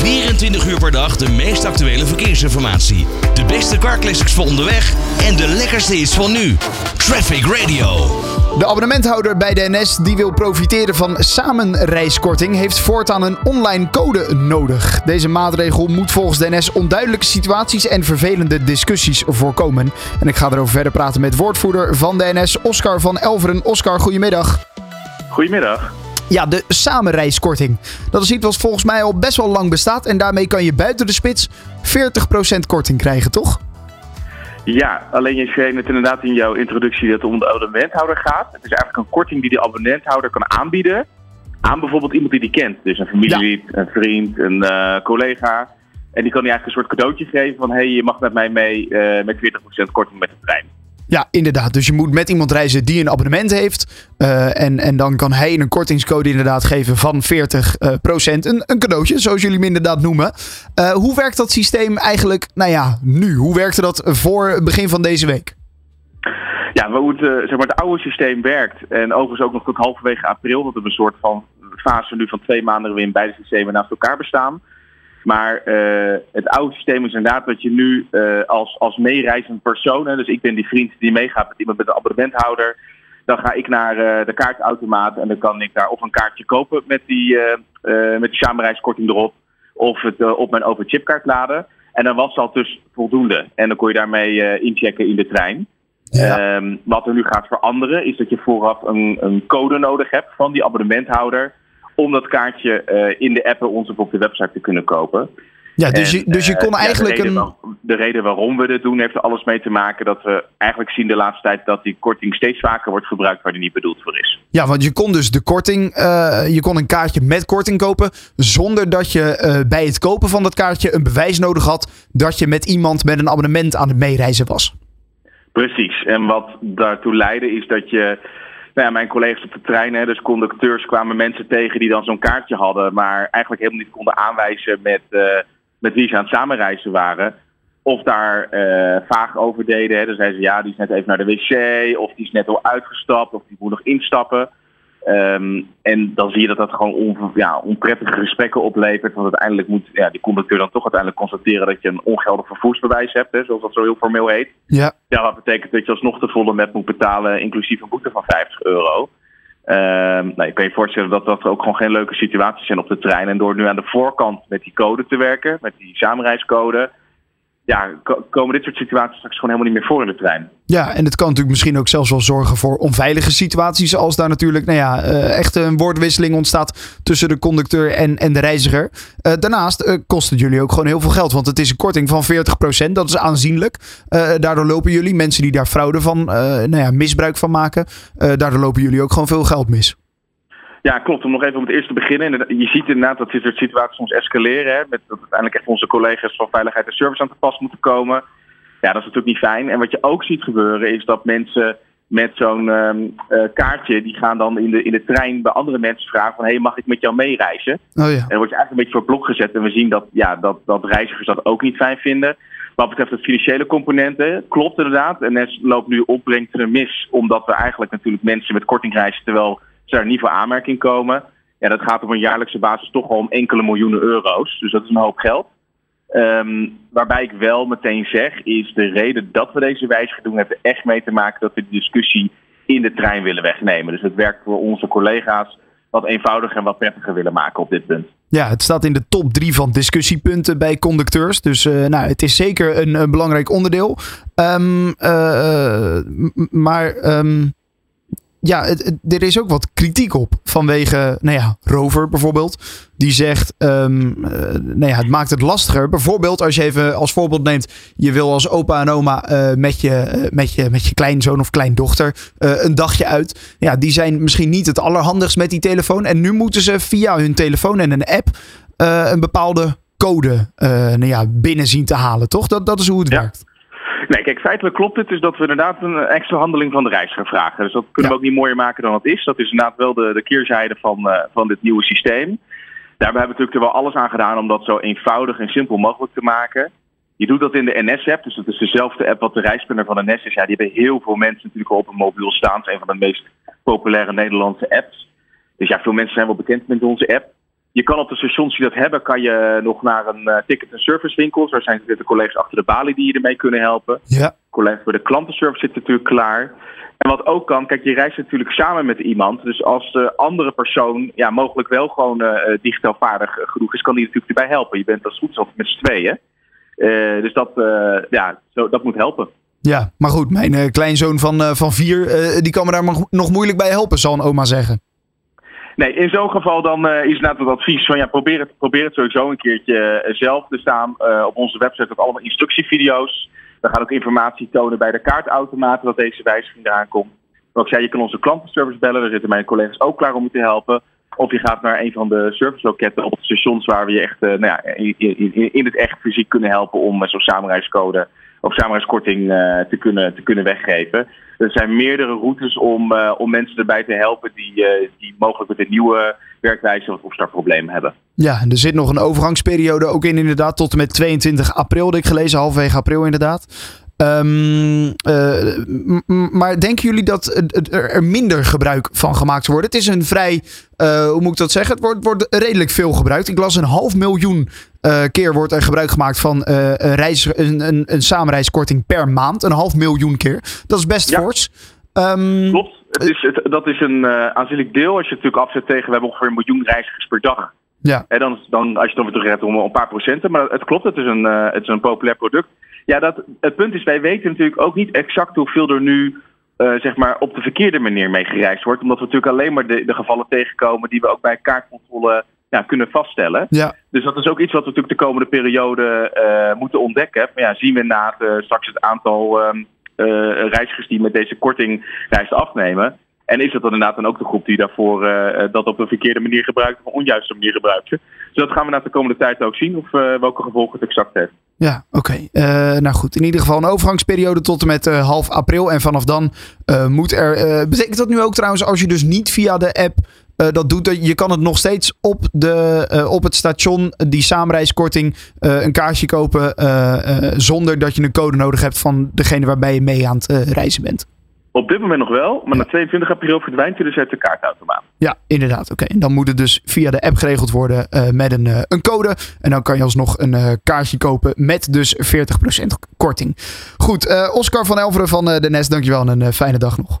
24 uur per dag de meest actuele verkeersinformatie. De beste carclassics voor onderweg en de lekkerste hits van nu. Traffic Radio. De abonnementhouder bij de NS die wil profiteren van samenreiskorting heeft voortaan een online code nodig. Deze maatregel moet volgens de NS onduidelijke situaties en vervelende discussies voorkomen. En ik ga erover verder praten met woordvoerder van de NS, Oscar van Elveren. Oscar, goedemiddag. Goedemiddag. Ja, de samenreiskorting. Dat is iets wat volgens mij al best wel lang bestaat. En daarmee kan je buiten de spits 40% korting krijgen, toch? Ja, alleen je zei het inderdaad in jouw introductie dat het om de abonnementhouder gaat. Het is eigenlijk een korting die de abonnementhouder kan aanbieden aan bijvoorbeeld iemand die die kent. Dus een familielid, een vriend, een eh, collega. En die kan die eigenlijk een soort cadeautje geven van... hé, hey, je mag met mij mee uh, met 40% korting met de trein. Ja, inderdaad. Dus je moet met iemand reizen die een abonnement heeft. Uh, en, en dan kan hij een kortingscode inderdaad geven van 40%. Uh, procent. een, een cadeautje, zoals jullie hem inderdaad noemen. Uh, hoe werkt dat systeem eigenlijk, nou ja, nu? Hoe werkte dat voor het begin van deze week? Ja, hoe het, zeg maar, het oude systeem werkt. En overigens ook nog tot halverwege april. Dat we een soort van fase nu van twee maanden waarin beide systemen naast elkaar bestaan. Maar uh, het oude systeem is inderdaad dat je nu uh, als, als meereizend persoon, hè, dus ik ben die vriend die meegaat met iemand met een abonnementhouder, dan ga ik naar uh, de kaartautomaat en dan kan ik daar of een kaartje kopen met die, met die samenreiskorting erop, of het op mijn overchipkaart laden. En dan was dat dus voldoende. En dan kon je daarmee inchecken in de trein. Ja. Um, wat er nu gaat veranderen is dat je vooraf een, een code nodig hebt van die abonnementhouder om dat kaartje uh, in de app ons op de website te kunnen kopen. Ja, dus, je, dus je kon uh, eigenlijk ja, de reden, een. De reden waarom we dit doen heeft er alles mee te maken dat we eigenlijk zien de laatste tijd dat die korting steeds vaker wordt gebruikt waar die niet bedoeld voor is. Ja, want je kon dus de korting, uh, je kon een kaartje met korting kopen zonder dat je bij het kopen van dat kaartje een bewijs nodig had dat je met iemand met een abonnement aan het meereizen was. Precies, en wat daartoe leidde is dat je nou mijn collega's op de trein, hè, dus conducteurs, kwamen mensen tegen die dan zo'n kaartje hadden, maar eigenlijk helemaal niet konden aanwijzen met, uh, met wie ze aan het samenreizen waren. Of daar uh, vaag over deden. Hè. Dan zeiden ze ja, die is net even naar de wc, of die is net al uitgestapt, of die moet nog instappen. Um, en dan zie je dat dat gewoon on, ja, onprettige gesprekken oplevert. Want uiteindelijk moet ja, die conducteur dan toch uiteindelijk constateren dat je een ongeldig vervoersbewijs hebt, hè, zoals dat zo heel formeel heet. Ja. ja, dat betekent dat je alsnog de volle met moet betalen, inclusief een boete van 50 euro. Um, nou, je kan je voorstellen dat dat ook gewoon geen leuke situaties zijn op de trein. En door nu aan de voorkant met die code te werken, met die samenreiscode, ja, komen dit soort situaties straks gewoon helemaal niet meer voor in de trein. Ja, en het kan natuurlijk misschien ook zelfs wel zorgen voor onveilige situaties. Als daar natuurlijk nou ja, uh, echt een woordwisseling ontstaat tussen de conducteur en, en de reiziger. Uh, daarnaast uh, kost het jullie ook gewoon heel veel geld. Want het is een korting van 40%. Dat is aanzienlijk. daardoor lopen jullie, mensen die daar fraude van, nou ja, misbruik van maken. daardoor lopen jullie ook gewoon veel geld mis. Ja, klopt. Om nog even om het eerst te beginnen. Je ziet inderdaad dat dit soort situaties soms escaleren. Hè, met dat uiteindelijk echt onze collega's van Veiligheid en Service aan te pas moeten komen. Ja, dat is natuurlijk niet fijn. En wat je ook ziet gebeuren is dat mensen met zo'n um, uh, kaartje, die gaan dan in de, in de trein bij andere mensen vragen van hé, hey, mag ik met jou meereizen? Oh ja. En dan word je eigenlijk een beetje voor blok gezet. En we zien dat, ja, dat, dat reizigers dat ook niet fijn vinden. Wat betreft de financiële componenten, klopt inderdaad. NS loopt nu opbrengsten mis, omdat we eigenlijk natuurlijk mensen met korting reizen, terwijl ze niet voor aanmerking komen. Ja, dat gaat op een jaarlijkse basis toch al om enkele miljoenen euro's. Dus dat is een hoop geld. Um, waarbij ik wel meteen zeg, is de reden dat we deze wijziging doen, heeft er echt mee te maken dat we de discussie in de trein willen wegnemen. Dus het werkt voor onze collega's wat eenvoudiger en wat prettiger willen maken op dit punt. Ja, het staat in de top drie van discussiepunten bij conducteurs. Dus uh, nou, het is zeker een, belangrijk onderdeel. Um, maar um, ja, het, het, er is ook wat kritiek op vanwege, nou ja, Rover bijvoorbeeld. Die zegt, um, uh, nou ja, het maakt het lastiger. Bijvoorbeeld als je even als voorbeeld neemt, je wil als opa en oma uh, met, je, uh, met, je, met je kleinzoon of kleindochter een dagje uit. Ja, die zijn misschien niet het allerhandigst met die telefoon. En nu moeten ze via hun telefoon en een app een bepaalde code nou ja, binnen zien te halen, toch? Dat, dat is hoe het ja. werkt. Nee, kijk, feitelijk klopt het. Dus dat we inderdaad een extra handeling van de reiziger vragen. Dus dat kunnen ja. we ook niet mooier maken dan het is. Dat is inderdaad wel de, de keerzijde van, uh, van dit nieuwe systeem. Daarbij hebben we natuurlijk er wel alles aan gedaan om dat zo eenvoudig en simpel mogelijk te maken. Je doet dat in de NS-app, dus dat is dezelfde app wat de reisplanner van de NS is. Ja, die hebben heel veel mensen natuurlijk op een mobiel staan. Het is een van de meest populaire Nederlandse apps. Dus ja, veel mensen zijn wel bekend met onze app. Je kan op de stations die dat hebben, kan je nog naar een uh, ticket- en servicewinkel. Daar zijn de collega's achter de balie die je ermee kunnen helpen. Ja. Collega's voor de klantenservice zitten natuurlijk klaar. En wat ook kan, kijk, je reist natuurlijk samen met iemand. Dus als de andere persoon ja, mogelijk wel gewoon uh, digitaal vaardig genoeg is, kan die natuurlijk erbij helpen. Je bent als goed altijd met z'n tweeën. Uh, dus dat, ja, zo, dat moet helpen. Ja, maar goed, mijn kleinzoon van, van vier, die kan me daar nog moeilijk bij helpen, zal een oma zeggen. Nee, in zo'n geval dan uh, is het advies van ja, probeer het, probeer het sowieso een keertje zelf te staan. Uh, op onze website ook allemaal instructievideo's. We gaan ook informatie tonen bij de kaartautomaten dat deze wijziging eraan komt. Zoals ik zei, je kan onze klantenservice bellen. Daar zitten mijn collega's ook klaar om je te helpen. Of je gaat naar een van de serviceloketten op de stations waar we je echt nou ja, in, in, in, het echt fysiek kunnen helpen om zo'n samenreiscode of samenreiskorting uh, te, kunnen, te kunnen weggeven. Er zijn meerdere routes om, uh, om mensen erbij te helpen die, uh, die mogelijk met een nieuwe werkwijze of opstartproblemen hebben. Ja, er zit nog een overgangsperiode ook in inderdaad tot en met 22 april, dat ik gelezen, halverwege april inderdaad. Uh, maar denken jullie dat er minder gebruik van gemaakt wordt? Het is een vrij, hoe moet ik dat zeggen? Het wordt, wordt redelijk veel gebruikt. Ik las een half miljoen uh, keer wordt er gebruik gemaakt van een, reis, een, een, een samenreiskorting per maand. Een half miljoen keer. Dat is best ja. fors. Um, Klopt. Het is, het, dat is een aanzienlijk deel. Als je het natuurlijk afzet tegen, we hebben ongeveer een miljoen reizigers per dag. Ja. En dan, dan, als je het weer terug hebt om een paar procenten. Maar het klopt, het is een, het is een populair product. Ja, dat, het punt is, wij weten natuurlijk ook niet exact hoeveel er nu uh, zeg maar op de verkeerde manier mee gereisd wordt. Omdat we natuurlijk alleen maar de, de gevallen tegenkomen die we ook bij kaartcontrole ja, kunnen vaststellen. Ja. Dus dat is ook iets wat we natuurlijk de komende periode uh, moeten ontdekken. Maar ja, zien we na uh, straks het aantal um, reizigers die met deze korting reis afnemen. En is dat dan inderdaad dan ook de groep die daarvoor uh, dat op een verkeerde manier gebruikt of een onjuiste manier gebruikt? Dus dat gaan we na de komende tijd ook zien of uh, welke gevolgen het exact heeft. Ja, oké. Okay. Uh, nou goed, in ieder geval een overgangsperiode tot en met half april. En vanaf dan moet er. betekent dat nu ook trouwens, als je dus niet via de app dat doet, je kan het nog steeds op, de, op het station, die samenreiskorting, een kaartje kopen zonder dat je een code nodig hebt van degene waarbij je mee aan het reizen bent. Op dit moment nog wel, maar ja. na 22 april verdwijnt hij dus uit de kaartautomaat. Ja, inderdaad. Oké, okay. En dan moet het dus via de app geregeld worden uh, met een, uh, een code. En dan kan je alsnog een uh, kaartje kopen met dus 40% korting. Goed, Oscar van Elveren van de Nest, dankjewel en een fijne dag nog.